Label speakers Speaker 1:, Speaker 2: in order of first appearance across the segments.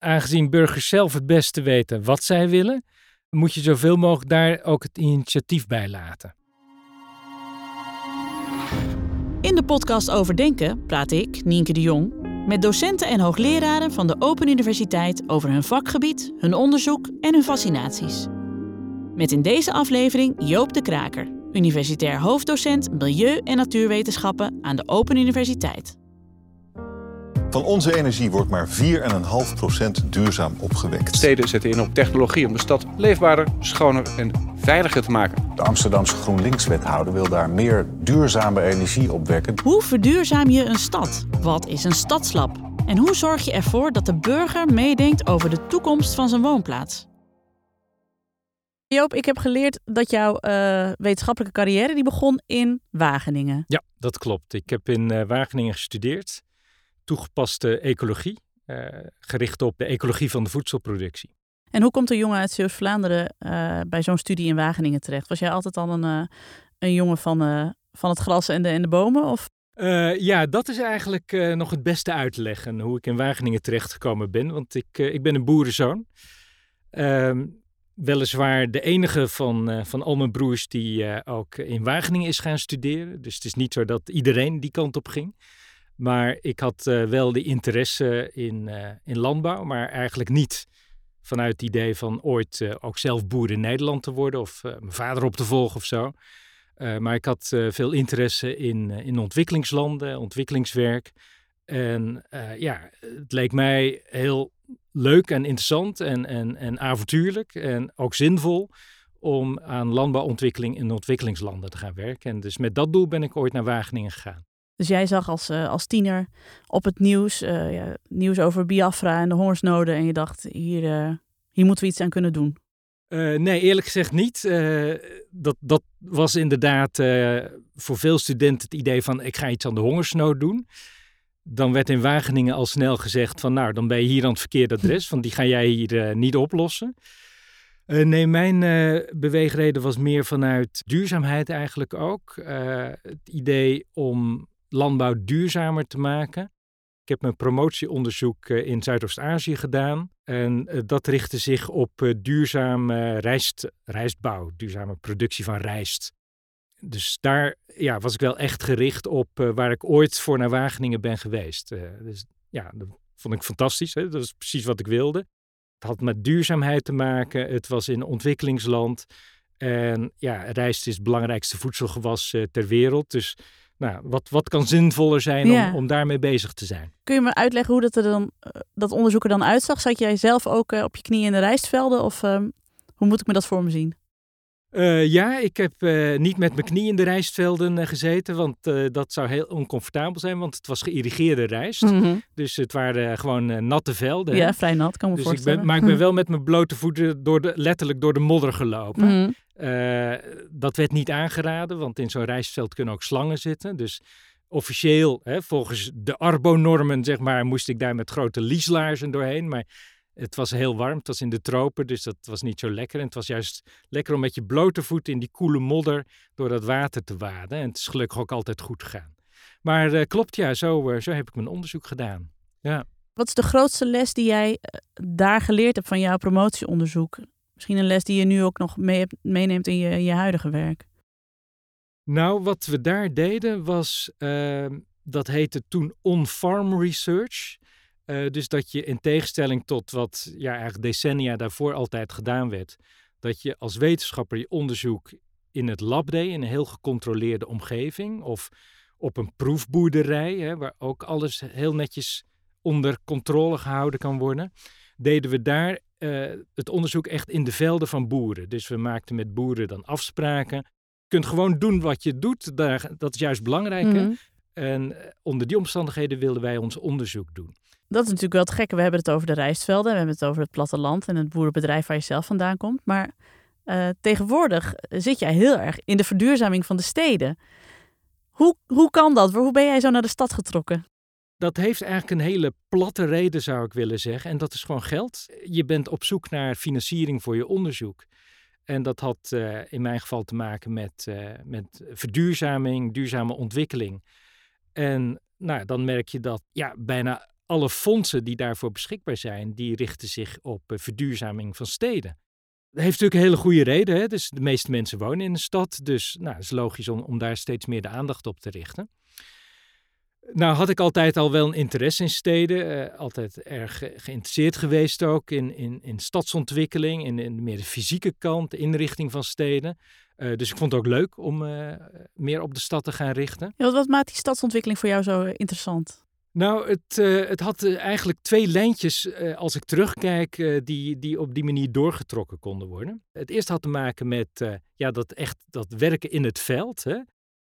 Speaker 1: aangezien burgers zelf het beste weten wat zij willen, moet je zoveel mogelijk daar ook het initiatief bij laten.
Speaker 2: In de podcast Overdenken praat ik, Nienke de Jong, met docenten en hoogleraren van de Open Universiteit over hun vakgebied, hun onderzoek en hun fascinaties. Met in deze aflevering Joop de Kraker, universitair hoofddocent Milieu- en Natuurwetenschappen aan de Open Universiteit.
Speaker 3: Van onze energie wordt maar 4,5% duurzaam opgewekt.
Speaker 4: Steden zetten in op technologie om de stad leefbaarder, schoner en veiliger te maken.
Speaker 3: De Amsterdamse GroenLinks-wethouder wil daar meer duurzame energie opwekken.
Speaker 2: Hoe verduurzaam je een stad? Wat is een stadslab? En hoe zorg je ervoor dat de burger meedenkt over de toekomst van zijn woonplaats? Joop, ik heb geleerd dat jouw uh, wetenschappelijke carrière die begon in Wageningen.
Speaker 1: Ja, dat klopt. Ik heb in uh, Wageningen gestudeerd. Toegepaste ecologie, uh, gericht op de ecologie van de voedselproductie.
Speaker 2: En hoe komt een jongen uit Zeeuws-Vlaanderen bij zo'n studie in Wageningen terecht? Was jij altijd al een, een jongen van, van het gras en de, en de bomen? Of?
Speaker 1: ja, dat is eigenlijk nog het beste uit te leggen hoe ik in Wageningen terechtgekomen ben. Want ik, ik ben een boerenzoon. Ehm, weliswaar de enige van, van al mijn broers die ook in Wageningen is gaan studeren. Dus het is niet zo dat iedereen die kant op ging. Maar ik had uh, wel de interesse in, in landbouw, maar eigenlijk niet vanuit het idee van ooit ook zelf boer in Nederland te worden of mijn vader op te volgen of zo. maar ik had veel interesse in, in ontwikkelingslanden, ontwikkelingswerk. En ja, het leek mij heel leuk en interessant en, en, en avontuurlijk en ook zinvol om aan landbouwontwikkeling in ontwikkelingslanden te gaan werken. En dus met dat doel ben ik ooit naar Wageningen gegaan.
Speaker 2: Dus jij zag als, uh, als tiener op het nieuws, uh, ja, nieuws over Biafra en de hongersnoden en je dacht, hier, uh, hier moeten we iets aan kunnen doen.
Speaker 1: nee, eerlijk gezegd niet. dat, dat was inderdaad voor veel studenten het idee van ik ga iets aan de hongersnood doen dan werd in Wageningen al snel gezegd van nou, dan ben je hier aan het verkeerde adres, want die ga jij hier niet oplossen. Uh, nee, mijn uh, beweegreden was meer vanuit duurzaamheid eigenlijk ook. het idee om landbouw duurzamer te maken. Ik heb mijn promotieonderzoek in Zuidoost-Azië gedaan. En dat richtte zich op duurzame rijst, rijstbouw, duurzame productie van rijst dus daar ja, was ik wel echt gericht op waar ik ooit voor naar Wageningen ben geweest. Dus ja, dat vond ik fantastisch. Hè? Dat is precies wat ik wilde. Het had met duurzaamheid te maken. Het was in ontwikkelingsland. En ja, rijst is het belangrijkste voedselgewas ter wereld. Dus nou, wat, wat kan zinvoller zijn ja. om, om daarmee bezig te zijn?
Speaker 2: Kun je me uitleggen hoe dat, er dan, dat onderzoek er dan uitzag? Zat jij zelf ook op je knieën in de rijstvelden? Of ehm, hoe moet ik me dat voor me zien?
Speaker 1: Uh, ja, ik heb uh, niet met mijn knie in de rijstvelden uh, gezeten, want dat zou heel oncomfortabel zijn, want het was geïrrigeerde rijst. Mm -hmm. Dus het waren gewoon natte velden.
Speaker 2: Ja, vrij nat, kan me
Speaker 1: dus
Speaker 2: voorstellen.
Speaker 1: Ik ben, maar ik ben wel met mijn blote voeten door de, letterlijk door de modder gelopen. Mm -hmm. dat werd niet aangeraden, want in zo'n rijstveld kunnen ook slangen zitten. Dus officieel, hè, volgens de Arbo-normen, zeg maar, moest ik daar met grote lieslaarzen doorheen. Maar het was heel warm, het was in de tropen, dus dat was niet zo lekker. En het was juist lekker om met je blote voeten in die koele modder door dat water te waden. En het is gelukkig ook altijd goed gegaan. Maar uh, klopt, ja, zo, uh, zo heb ik mijn onderzoek gedaan. Ja.
Speaker 2: Wat is de grootste les die jij uh, daar geleerd hebt van jouw promotieonderzoek? Misschien een les die je nu ook nog mee, meeneemt in je, je huidige werk?
Speaker 1: Nou, wat we daar deden was, ehm, dat heette toen on-farm research. Uh, dus dat je in tegenstelling tot wat ja, eigenlijk decennia daarvoor altijd gedaan werd, dat je als wetenschapper je onderzoek in het lab deed, in een heel gecontroleerde omgeving, of op een proefboerderij, hè, waar ook alles heel netjes onder controle gehouden kan worden, deden we daar uh, het onderzoek echt in de velden van boeren. Dus we maakten met boeren dan afspraken. Je kunt gewoon doen wat je doet, daar, dat is juist belangrijk. Mm. En eh, onder die omstandigheden wilden wij ons onderzoek doen.
Speaker 2: Dat is natuurlijk wel het gekke. We hebben het over de rijstvelden, we hebben het over het platteland en het boerenbedrijf waar je zelf vandaan komt. Maar uh, tegenwoordig zit jij heel erg in de verduurzaming van de steden. Hoe, hoe kan dat? Hoe ben jij zo naar de stad getrokken?
Speaker 1: Dat heeft eigenlijk een hele platte reden, zou ik willen zeggen. En dat is gewoon geld. Je bent op zoek naar financiering voor je onderzoek. En dat had uh, in mijn geval te maken met, uh, met verduurzaming, duurzame ontwikkeling. En nou, dan merk je dat ja, bijna alle fondsen die daarvoor beschikbaar zijn, die richten zich op verduurzaming van steden. Dat heeft natuurlijk een hele goede reden. Hè? Dus de meeste mensen wonen in een stad. Dus nou, het is logisch om, om daar steeds meer de aandacht op te richten. Nou had ik altijd al wel een interesse in steden. Uh, altijd erg geïnteresseerd geweest ook in, in, in stadsontwikkeling. In, in meer de fysieke kant, de inrichting van steden. Uh, dus ik vond het ook leuk om uh, meer op de stad te gaan richten.
Speaker 2: Ja, wat maakt die stadsontwikkeling voor jou zo interessant?
Speaker 1: Nou, het, uh, het had eigenlijk twee lijntjes, uh, als ik terugkijk, uh, die, die op die manier doorgetrokken konden worden. Het eerste had te maken met ja, dat echt dat werken in het veld. Hè?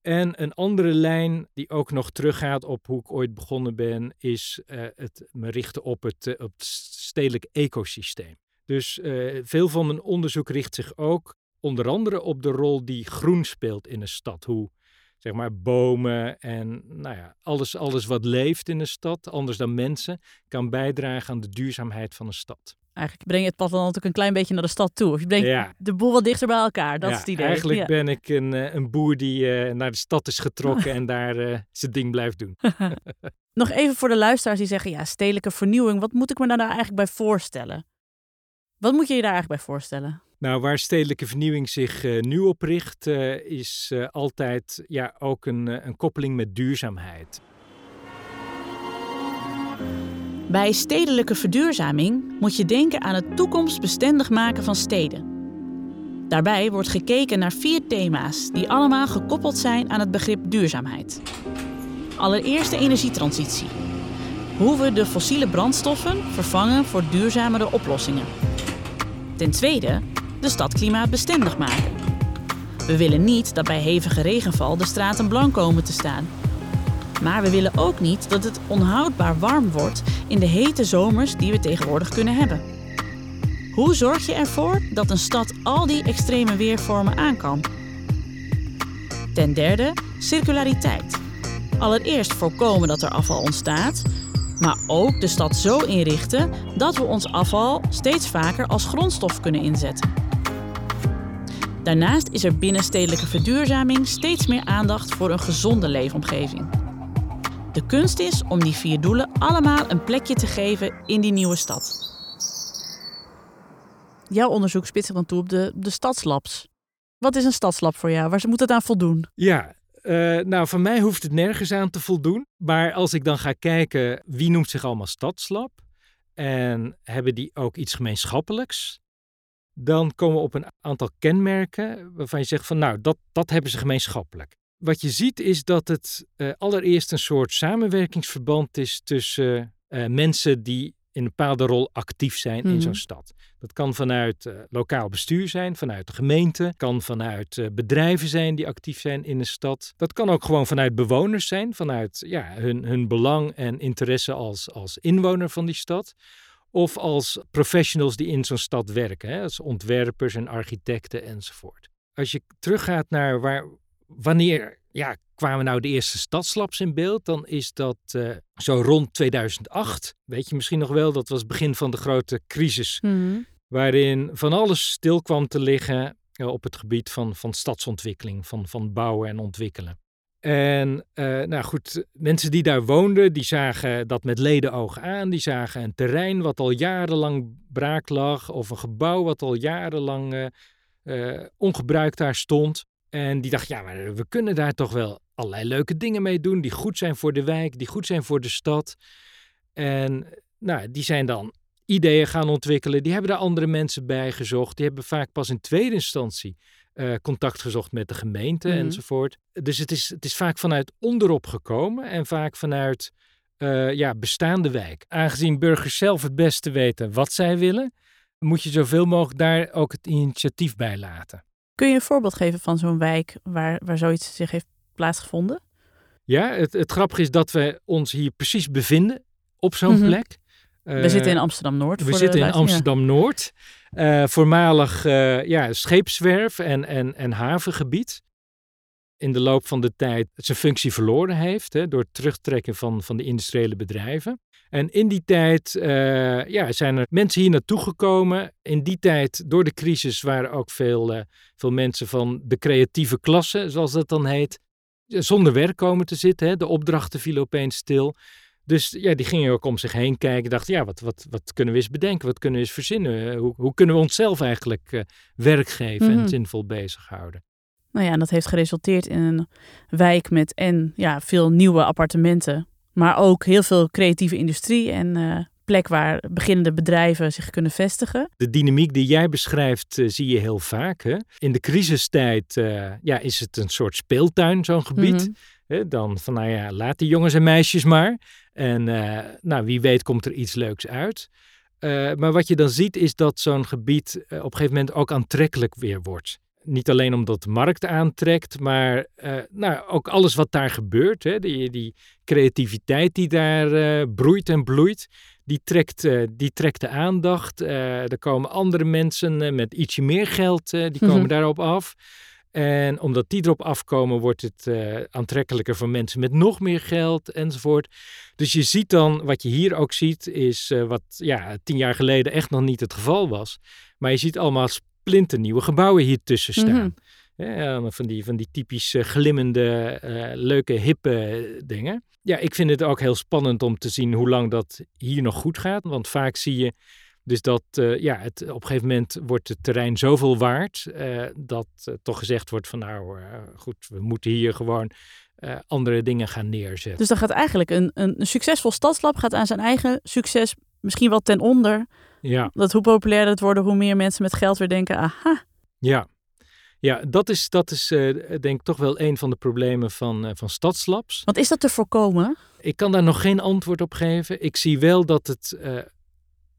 Speaker 1: En een andere lijn die ook nog teruggaat op hoe ik ooit begonnen ben, is het me richten op het, op het stedelijk ecosysteem. Dus veel van mijn onderzoek richt zich ook onder andere op de rol die groen speelt in een stad. Hoe zeg maar bomen en nou ja, alles, alles wat leeft in een stad, anders dan mensen, kan bijdragen aan de duurzaamheid van een stad.
Speaker 2: Eigenlijk breng je het platteland natuurlijk een klein beetje naar de stad toe. Of je brengt
Speaker 1: Ja.
Speaker 2: de boel wat dichter bij elkaar. Dat
Speaker 1: Ja,
Speaker 2: is het idee.
Speaker 1: Eigenlijk
Speaker 2: Ja.
Speaker 1: ben ik een, eh, een boer die eh, naar de stad is getrokken en daar eh, zijn ding blijft doen.
Speaker 2: Nog even voor de luisteraars die zeggen, ja, stedelijke vernieuwing. Wat moet ik me daar nou eigenlijk bij voorstellen? Wat moet je je daar eigenlijk bij voorstellen?
Speaker 1: Nou, waar stedelijke vernieuwing zich nu op richt, is altijd ja, ook een, een koppeling met duurzaamheid.
Speaker 2: Bij stedelijke verduurzaming moet je denken aan het toekomstbestendig maken van steden. Daarbij wordt gekeken naar vier thema's die allemaal gekoppeld zijn aan het begrip duurzaamheid. Allereerst de energietransitie. Hoe we de fossiele brandstoffen vervangen voor duurzamere oplossingen. Ten tweede de stad klimaatbestendig maken. We willen niet dat bij hevige regenval de straten blank komen te staan. Maar we willen ook niet dat het onhoudbaar warm wordt in de hete zomers die we tegenwoordig kunnen hebben. Hoe zorg je ervoor dat een stad al die extreme weervormen aan kan? Ten derde, circulariteit. Allereerst voorkomen dat er afval ontstaat, maar ook de stad zo inrichten dat we ons afval steeds vaker als grondstof kunnen inzetten. Daarnaast is er binnen stedelijke verduurzaming steeds meer aandacht voor een gezonde leefomgeving. De kunst is om die vier doelen allemaal een plekje te geven in die nieuwe stad. Jouw onderzoek spitst zich dan toe op de, de stadslabs. Wat is een stadslab voor jou? Waar moet het aan voldoen?
Speaker 1: Ja, eh, nou, van mij hoeft het nergens aan te voldoen. Maar als ik dan ga kijken wie noemt zich allemaal stadslab en hebben die ook iets gemeenschappelijks, dan komen we op een aantal kenmerken waarvan je zegt van nou, dat, dat hebben ze gemeenschappelijk. Wat je ziet is dat het eh, allereerst een soort samenwerkingsverband is tussen eh, mensen die in een bepaalde rol actief zijn in
Speaker 2: Mhm.
Speaker 1: zo'n stad. Dat kan vanuit eh, lokaal bestuur zijn, vanuit de gemeente, kan vanuit bedrijven zijn die actief zijn in een stad. Dat kan ook gewoon vanuit bewoners zijn, vanuit ja, hun, hun belang en interesse als, als inwoner van die stad. Of als professionals die in zo'n stad werken, hè, als ontwerpers en architecten enzovoort. Als je teruggaat naar waar, wanneer ja, kwamen nou de eerste stadslabs in beeld, dan is dat eh, zo rond 2008. Weet je misschien nog wel, dat was het begin van de grote crisis waarin van alles stil kwam te liggen eh, op het gebied van, van stadsontwikkeling, van, van bouwen en ontwikkelen. En eh, nou goed, mensen die daar woonden, die zagen dat met ledenogen aan. Die zagen een terrein wat al jarenlang braak lag, of een gebouw wat al jarenlang ongebruikt daar stond. En die dachten, ja, maar we kunnen daar toch wel allerlei leuke dingen mee doen, die goed zijn voor de wijk, die goed zijn voor de stad. En nou, die zijn dan ideeën gaan ontwikkelen. Die hebben daar andere mensen bij gezocht. Die hebben vaak pas in tweede instantie eh, contact gezocht met de gemeente
Speaker 2: Mhm.
Speaker 1: enzovoort. Dus het is, het is vaak vanuit onderop gekomen en vaak vanuit eh, ja, bestaande wijk. Aangezien burgers zelf het beste weten wat zij willen, moet je zoveel mogelijk daar ook het initiatief bij laten.
Speaker 2: Kun je een voorbeeld geven van zo'n wijk waar, waar zoiets zich heeft plaatsgevonden?
Speaker 1: Ja, het, het grappige is dat we ons hier precies bevinden op zo'n
Speaker 2: Mhm.
Speaker 1: plek.
Speaker 2: we
Speaker 1: Eh,
Speaker 2: zitten in Amsterdam-Noord.
Speaker 1: We zitten in Amsterdam-Noord. eh, voormalig eh, ja, scheepswerf en, en, en havengebied. In de loop van de tijd zijn functie verloren heeft hè, door het terugtrekken van, van de industriële bedrijven. En in die tijd eh, ja, zijn er mensen hier naartoe gekomen. In die tijd, door de crisis, waren ook veel, eh, veel mensen van de creatieve klasse, zoals dat dan heet, zonder werk komen te zitten. Hè. De opdrachten vielen opeens stil. Dus ja, die gingen ook om zich heen kijken. Dachten, ja, wat, wat, wat kunnen we eens bedenken? Wat kunnen we eens verzinnen? Hoe, hoe kunnen we onszelf eigenlijk uh, werk geven
Speaker 2: Mhm.
Speaker 1: en zinvol bezighouden?
Speaker 2: Nou ja, en dat heeft geresulteerd in een wijk met en ja, veel nieuwe appartementen. Maar ook heel veel creatieve industrie en eh, plek waar beginnende bedrijven zich kunnen vestigen.
Speaker 1: De dynamiek die jij beschrijft, eh, zie je heel vaak. Hè? In de crisistijd eh, ja, is het een soort speeltuin, zo'n gebied.
Speaker 2: Mhm.
Speaker 1: Hè, dan van, nou ja, laat die jongens en meisjes maar. En nou, wie weet komt er iets leuks uit. Maar wat je dan ziet is dat zo'n gebied op een gegeven moment ook aantrekkelijk weer wordt. Niet alleen omdat de markt aantrekt, maar eh, nou, ook alles wat daar gebeurt. Hè, die, die creativiteit die daar eh, broeit en bloeit, die trekt, eh, die trekt de aandacht. Er komen andere mensen met ietsje meer geld, die komen
Speaker 2: Mhm.
Speaker 1: daarop af. En omdat die erop afkomen, wordt het aantrekkelijker voor mensen met nog meer geld enzovoort. Dus je ziet dan, wat je hier ook ziet, is wat ja, tien jaar geleden echt nog niet het geval was. Maar je ziet allemaal splinternieuwe gebouwen hier tussen staan.
Speaker 2: Mhm.
Speaker 1: Ja, van die, van die typisch eh, glimmende, eh, leuke, hippe dingen. Ja, ik vind het ook heel spannend om te zien hoe lang dat hier nog goed gaat. Want vaak zie je dus dat eh, ja, het, op een gegeven moment wordt het terrein zoveel waard eh, dat eh, toch gezegd wordt van nou eh, goed, we moeten hier gewoon eh, andere dingen gaan neerzetten.
Speaker 2: Dus dan gaat eigenlijk een, een, een succesvol stadslab gaat aan zijn eigen succes misschien wel ten onder.
Speaker 1: Ja,
Speaker 2: Dat hoe populairder het worden, hoe meer mensen met geld weer denken, aha.
Speaker 1: ja. Ja, dat is, dat is eh, denk ik toch wel een van de problemen van, eh, van stadslabs.
Speaker 2: Want is dat te voorkomen?
Speaker 1: Ik kan daar nog geen antwoord op geven. Ik zie wel dat het eh,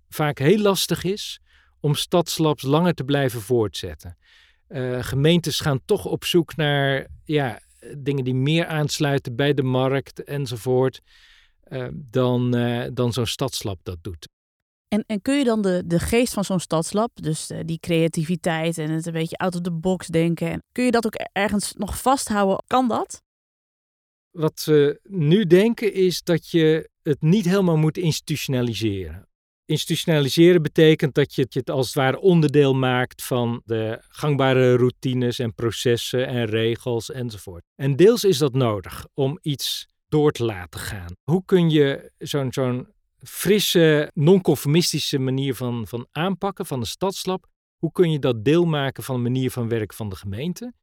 Speaker 1: vaak heel lastig is om stadslabs langer te blijven voortzetten. Gemeentes gaan toch op zoek naar ja, dingen die meer aansluiten bij de markt enzovoort. dan, dan zo'n stadslab dat doet.
Speaker 2: En, kun je dan de, de geest van zo'n stadslab, dus eh, die creativiteit en het een beetje out of the box denken, en kun je dat ook ergens nog vasthouden? Kan dat?
Speaker 1: Wat we nu denken is dat je het niet helemaal moet institutionaliseren. Institutionaliseren betekent dat je het als het ware onderdeel maakt van de gangbare routines en processen en regels enzovoort. En deels is dat nodig om iets door te laten gaan. Hoe kun je zo'n zo'n frisse, non-conformistische manier van, van aanpakken van een stadslab, hoe kun je dat deel maken van de manier van werk van de gemeente?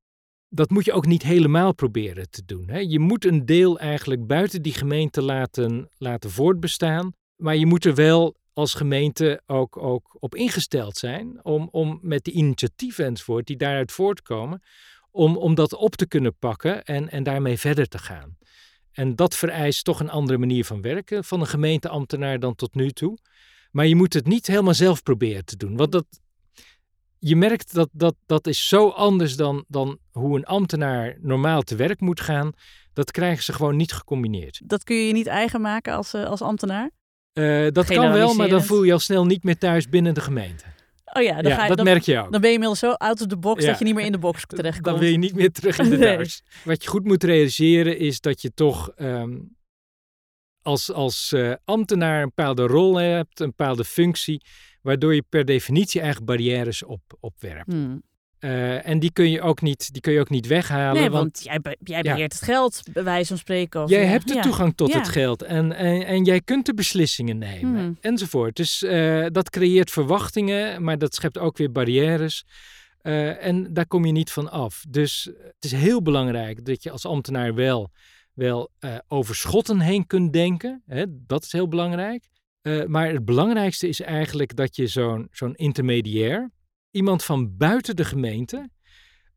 Speaker 1: dat moet je ook niet helemaal proberen te doen. Hè. Je moet een deel eigenlijk buiten die gemeente laten, laten voortbestaan. Maar je moet er wel als gemeente ook, ook op ingesteld zijn om, om met die initiatieven enzovoort die daaruit voortkomen, om, om dat op te kunnen pakken en, en daarmee verder te gaan. En dat vereist toch een andere manier van werken van een gemeenteambtenaar dan tot nu toe. Maar je moet het niet helemaal zelf proberen te doen. Want dat, je merkt dat dat, dat is zo anders dan, dan hoe een ambtenaar normaal te werk moet gaan. Dat krijgen ze gewoon niet gecombineerd.
Speaker 2: Dat kun je je niet eigen maken als, eh, als ambtenaar?
Speaker 1: Eh, dat kan wel, maar dan voel je je al snel niet meer thuis binnen de gemeente.
Speaker 2: Oh ja, dan,
Speaker 1: ja,
Speaker 2: ga je,
Speaker 1: dat
Speaker 2: dan,
Speaker 1: merk je ook.
Speaker 2: dan ben je inmiddels zo out of the box
Speaker 1: Ja.
Speaker 2: dat je niet meer in de box terechtkomt.
Speaker 1: Dan wil je niet meer terug in de
Speaker 2: Nee.
Speaker 1: Wat je goed moet realiseren is dat je toch ehm, als, als eh, ambtenaar een bepaalde rol hebt, een bepaalde functie, waardoor je per definitie eigen barrières op, opwerpt.
Speaker 2: Hmm.
Speaker 1: Eh, en die kun je ook niet, die kun je ook niet weghalen.
Speaker 2: Nee,
Speaker 1: want
Speaker 2: want jij, be- jij
Speaker 1: Ja.
Speaker 2: beheert het geld, bij wijze van spreken. Of,
Speaker 1: Jij
Speaker 2: ja,
Speaker 1: hebt de toegang tot
Speaker 2: Ja.
Speaker 1: het geld en, en, en jij kunt de beslissingen nemen
Speaker 2: Mhm.
Speaker 1: enzovoort. Dus eh, dat creëert verwachtingen, maar dat schept ook weer barrières. Eh, en daar kom je niet van af. Dus het is heel belangrijk dat je als ambtenaar wel, wel over schotten heen kunt denken. Hè? Dat is heel belangrijk. Maar het belangrijkste is eigenlijk dat je zo'n zo'n intermediair, iemand van buiten de gemeente,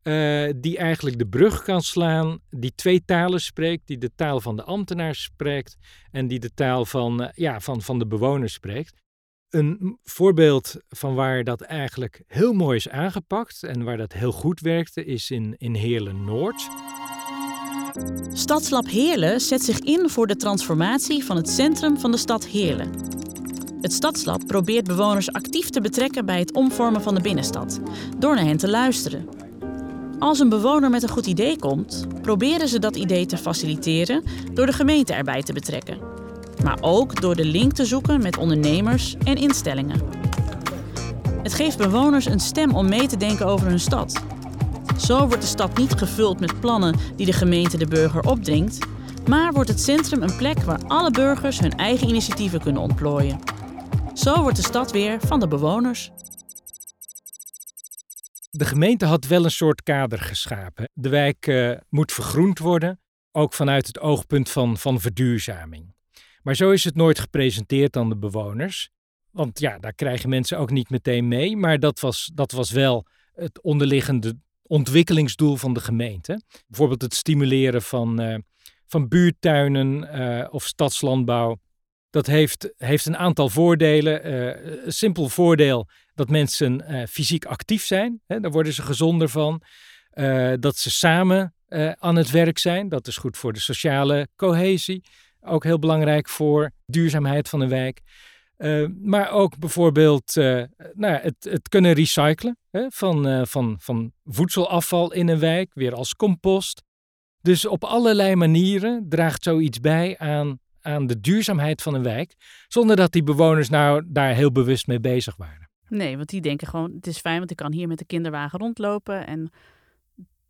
Speaker 1: eh, die eigenlijk de brug kan slaan, die twee talen spreekt, die de taal van de ambtenaar spreekt en die de taal van, eh, ja, van, van de bewoners spreekt. Een voorbeeld van waar dat eigenlijk heel mooi is aangepakt en waar dat heel goed werkte, is in, in Heerlen Noord.
Speaker 2: Stadslab Heerlen zet zich in voor de transformatie van het centrum van de stad Heerlen. Het Stadslab probeert bewoners actief te betrekken bij het omvormen van de binnenstad, door naar hen te luisteren. Als een bewoner met een goed idee komt, proberen ze dat idee te faciliteren door de gemeente erbij te betrekken. Maar ook door de link te zoeken met ondernemers en instellingen. Het geeft bewoners een stem om mee te denken over hun stad. Zo wordt de stad niet gevuld met plannen die de gemeente de burger opdringt, Maar wordt het centrum een plek waar alle burgers hun eigen initiatieven kunnen ontplooien. Zo wordt de stad weer van de bewoners.
Speaker 1: De gemeente had wel een soort kader geschapen. De wijk uh, moet vergroend worden, ook vanuit het oogpunt van, van verduurzaming. Maar zo is het nooit gepresenteerd aan de bewoners. Want ja, daar krijgen mensen ook niet meteen mee. Maar dat was, dat was wel het onderliggende ontwikkelingsdoel van de gemeente. Bijvoorbeeld het stimuleren van, uh, van buurtuinen uh, of stadslandbouw. Dat heeft, heeft een aantal voordelen. Uh, een simpel voordeel dat mensen fysiek actief zijn. Hè, daar worden ze gezonder van. dat ze samen aan het werk zijn. Dat is goed voor de sociale cohesie. Ook heel belangrijk voor duurzaamheid van een wijk. Maar ook bijvoorbeeld nou, het, het, kunnen recyclen hè, van, van, van voedselafval in een wijk, weer als compost. Dus op allerlei manieren draagt zoiets bij aan, aan de duurzaamheid van een wijk, zonder dat die bewoners nou daar heel bewust mee bezig waren.
Speaker 2: Nee, want die denken gewoon, het is fijn, want ik kan hier met de kinderwagen rondlopen en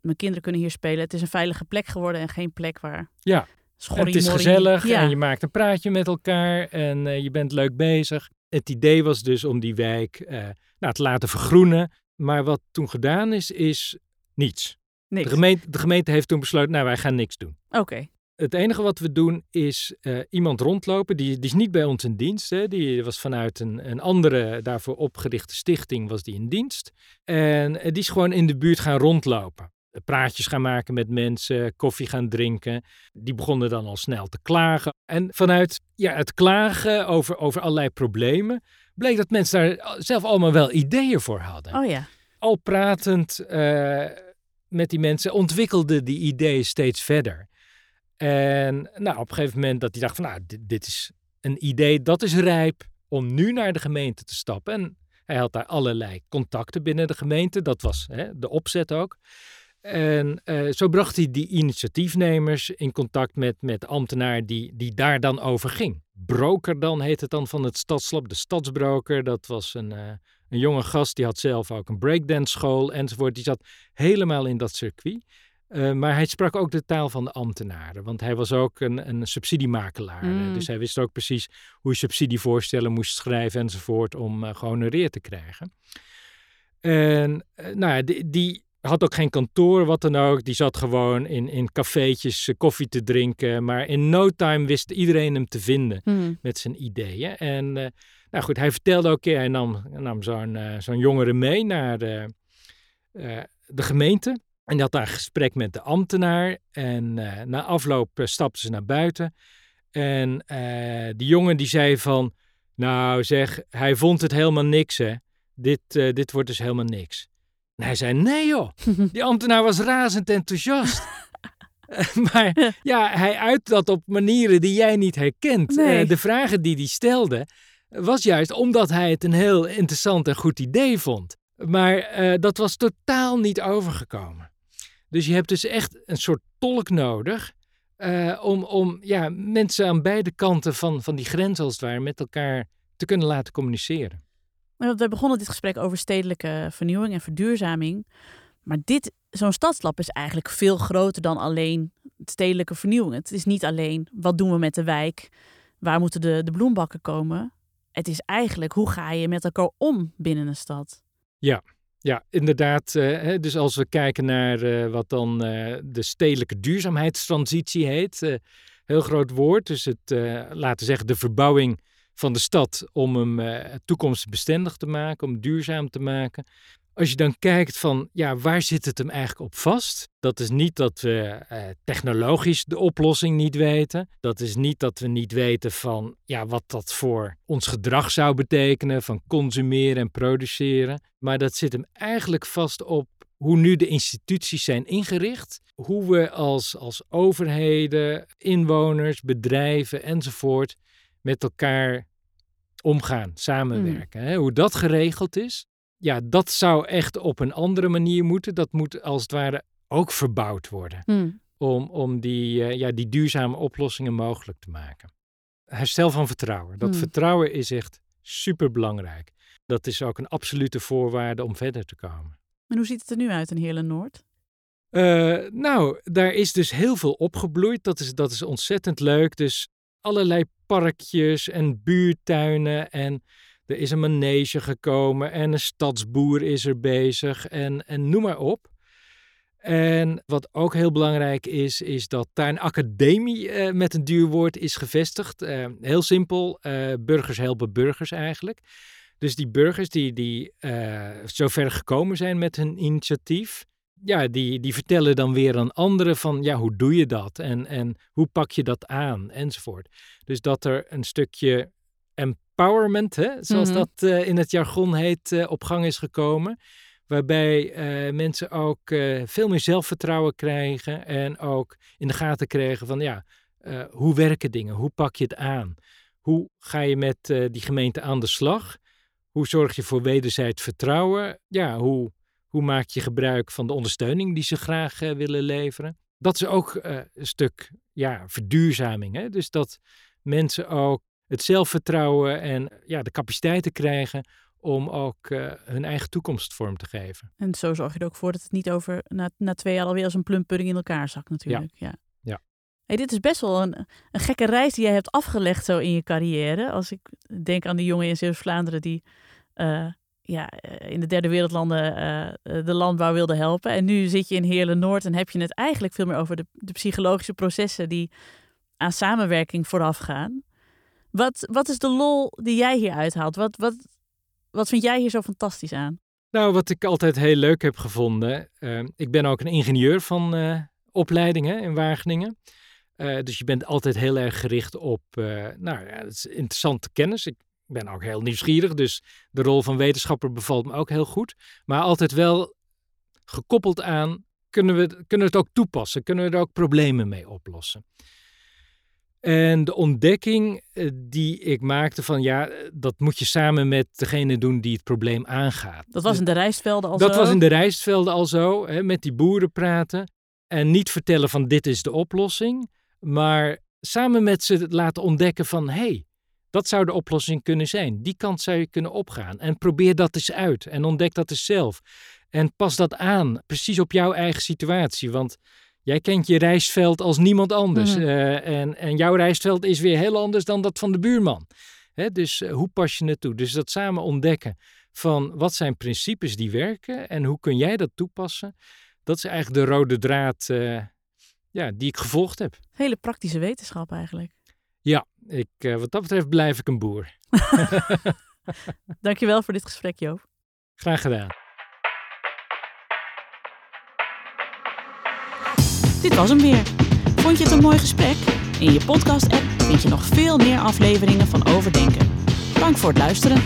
Speaker 2: mijn kinderen kunnen hier spelen. Het is een veilige plek geworden en geen plek waar
Speaker 1: ja het is gezellig en je maakt een praatje met elkaar en uh, je bent leuk bezig. Het idee was dus om die wijk uh, nou, te laten vergroenen. Maar wat toen gedaan is, is niets.
Speaker 2: niks.
Speaker 1: De, gemeente, de gemeente heeft toen besloten, nou wij gaan niks doen.
Speaker 2: Oké.
Speaker 1: Het enige wat we doen is uh, iemand rondlopen. Die, die is niet bij ons in dienst. Hè. Die was vanuit een, een andere daarvoor opgerichte stichting was die in dienst. En die is gewoon in de buurt gaan rondlopen praatjes gaan maken met mensen, koffie gaan drinken. Die begonnen dan al snel te klagen. En vanuit ja, het klagen over, over allerlei problemen, bleek dat mensen daar zelf allemaal wel ideeën voor hadden.
Speaker 2: Oh ja.
Speaker 1: Al pratend uh, met die mensen ontwikkelden die ideeën steeds verder. En nou, op een gegeven moment dat hij dacht van nou, dit, is een idee dat is rijp om nu naar de gemeente te stappen. En hij had daar allerlei contacten binnen de gemeente. Dat was hè, de opzet ook. En uh, zo bracht hij die initiatiefnemers in contact met, met de ambtenaar die, die daar dan over ging. Broker dan heet het dan van het stadslab, de stadsbroker. Dat was een, uh, een jonge gast, die had zelf ook een breakdance school enzovoort. Die zat helemaal in dat circuit. Uh, maar hij sprak ook de taal van de ambtenaren, want hij was ook een, een subsidiemakelaar. Mm. Dus hij wist ook precies hoe je subsidievoorstellen moest schrijven enzovoort om gehonoreerd te krijgen. En nou, die, die had ook geen kantoor, wat dan ook. Die zat gewoon in, in cafeetjes eh, koffie te drinken. Maar in no time wist iedereen hem te vinden
Speaker 2: hmm.
Speaker 1: met zijn ideeën. En uh, nou goed, hij vertelde ook, hij nam, nam zo'n uh, zo'n jongere mee naar de, de gemeente. En die had daar een gesprek met de ambtenaar. En na afloop stapten ze naar buiten. En die jongen die zei van, nou zeg, hij vond het helemaal niks hè. Dit, dit wordt dus helemaal niks. En hij zei, nee joh, die ambtenaar was razend enthousiast. maar ja, hij uit dat op manieren die jij niet herkent.
Speaker 2: Nee.
Speaker 1: Uh, de vragen die hij stelde, was juist omdat hij het een heel interessant en goed idee vond. Maar uh, dat was totaal niet overgekomen. Dus je hebt dus echt een soort tolk nodig uh, om, om ja, mensen aan beide kanten van, van die grens als het ware met elkaar te kunnen laten communiceren.
Speaker 2: We begonnen dit gesprek over stedelijke vernieuwing en verduurzaming. Maar dit, zo'n stadslab is eigenlijk veel groter dan alleen stedelijke vernieuwing. Het is niet alleen wat doen we met de wijk, waar moeten de, de bloembakken komen. Het is eigenlijk hoe ga je met elkaar om binnen een stad.
Speaker 1: Ja, ja, inderdaad. Uh, dus als we kijken naar uh, wat dan uh, de stedelijke duurzaamheidstransitie heet, heel groot woord. Dus het, laten we zeggen, de verbouwing van de stad om hem toekomstbestendig te maken, om duurzaam te maken. Als je dan kijkt van, ja, waar zit het hem eigenlijk op vast? Dat is niet dat we uh, technologisch de oplossing niet weten. Dat is niet dat we niet weten van, ja, wat dat voor ons gedrag zou betekenen, van consumeren en produceren. Maar dat zit hem eigenlijk vast op hoe nu de instituties zijn ingericht. Hoe we als, als overheden, inwoners, bedrijven enzovoort met elkaar omgaan, samenwerken. Mm. Hè? Hoe dat geregeld is, ja, dat zou echt op een andere manier moeten. Dat moet als het ware ook verbouwd worden.
Speaker 2: Mm.
Speaker 1: Om, om die, uh, ja, die duurzame oplossingen mogelijk te maken. Herstel van vertrouwen. Dat mm. vertrouwen is echt super belangrijk. Dat is ook een absolute voorwaarde om verder te komen.
Speaker 2: En hoe ziet het er nu uit in Heerlen Noord?
Speaker 1: Uh, nou, daar is dus heel veel opgebloeid. Dat is, dat is ontzettend leuk. Dus allerlei parkjes en buurtuinen. En er is een manege gekomen. En een stadsboer is er bezig. En, en noem maar op. En wat ook heel belangrijk is, is dat daar een academie uh, met een duur woord is gevestigd. Uh, heel simpel, burgers helpen burgers eigenlijk. Dus die burgers die, die zover gekomen zijn met hun initiatief, ja, die, die vertellen dan weer aan anderen van, ja, hoe doe je dat? En, en hoe pak je dat aan? Enzovoort. Dus dat er een stukje empowerment, hè, zoals mhm. dat uh, in het jargon heet, uh, op gang is gekomen. Waarbij uh, mensen ook veel meer zelfvertrouwen krijgen en ook in de gaten krijgen van, ja, hoe werken dingen? Hoe pak je het aan? Hoe ga je met die gemeente aan de slag? Hoe zorg je voor wederzijds vertrouwen? Ja, hoe hoe maak je gebruik van de ondersteuning die ze graag willen leveren? Dat is ook een stuk ja, verduurzaming. Hè? Dus dat mensen ook het zelfvertrouwen en ja, de capaciteiten krijgen om ook uh, hun eigen toekomst vorm te geven.
Speaker 2: En zo zorg je er ook voor dat het niet over na, na twee jaar alweer als een plumpudding in elkaar zakt natuurlijk. Ja. ja.
Speaker 1: ja.
Speaker 2: Hey, dit is best wel een, een gekke reis die jij hebt afgelegd zo in je carrière. Als ik denk aan de jongen in Zeeuws-Vlaanderen die ja, eh, in de derde wereldlanden uh, de landbouw wilde helpen. En nu zit je in Heerlen Noord en heb je het eigenlijk veel meer over de, de psychologische processen die aan samenwerking vooraf gaan. Wat, wat is de lol die jij hier uithaalt? Wat, wat, wat vind jij hier zo fantastisch aan?
Speaker 1: Nou, wat ik altijd heel leuk heb gevonden. Uh, ik ben ook een ingenieur van uh, opleidingen in Wageningen. dus je bent altijd heel erg gericht op, nou ja, het is interessante kennis. Ik ik ben ook heel nieuwsgierig, dus de rol van wetenschapper bevalt me ook heel goed. Maar altijd wel gekoppeld aan, kunnen we, kunnen we het ook toepassen? Kunnen we er ook problemen mee oplossen? En de ontdekking eh, die ik maakte van ja, dat moet je samen met degene doen die het probleem aangaat.
Speaker 2: Dat was in de rijstvelden al
Speaker 1: dat
Speaker 2: zo?
Speaker 1: Dat was in de rijstvelden al zo, hè, met die boeren praten. En niet vertellen van dit is de oplossing, maar samen met ze laten ontdekken van hé, hey, dat zou de oplossing kunnen zijn. Die kant zou je kunnen opgaan. En probeer dat eens uit. En ontdek dat eens zelf. En pas dat aan, precies op jouw eigen situatie. Want jij kent je rijstveld als niemand anders. Mhm. Eh, en, en jouw rijstveld is weer heel anders dan dat van de buurman. Hè, dus uh, hoe pas je het toe? Dus dat samen ontdekken van wat zijn principes die werken en hoe kun jij dat toepassen. Dat is eigenlijk de rode draad uh, ja, die ik gevolgd heb.
Speaker 2: Hele praktische wetenschap eigenlijk.
Speaker 1: Ja, ik, wat dat betreft blijf ik een boer.
Speaker 2: Dankjewel voor dit gesprek, Joop.
Speaker 1: Graag gedaan.
Speaker 2: Dit was hem weer. Vond je het een mooi gesprek? In je podcast-app vind je nog veel meer afleveringen van Overdenken. Dank voor het luisteren.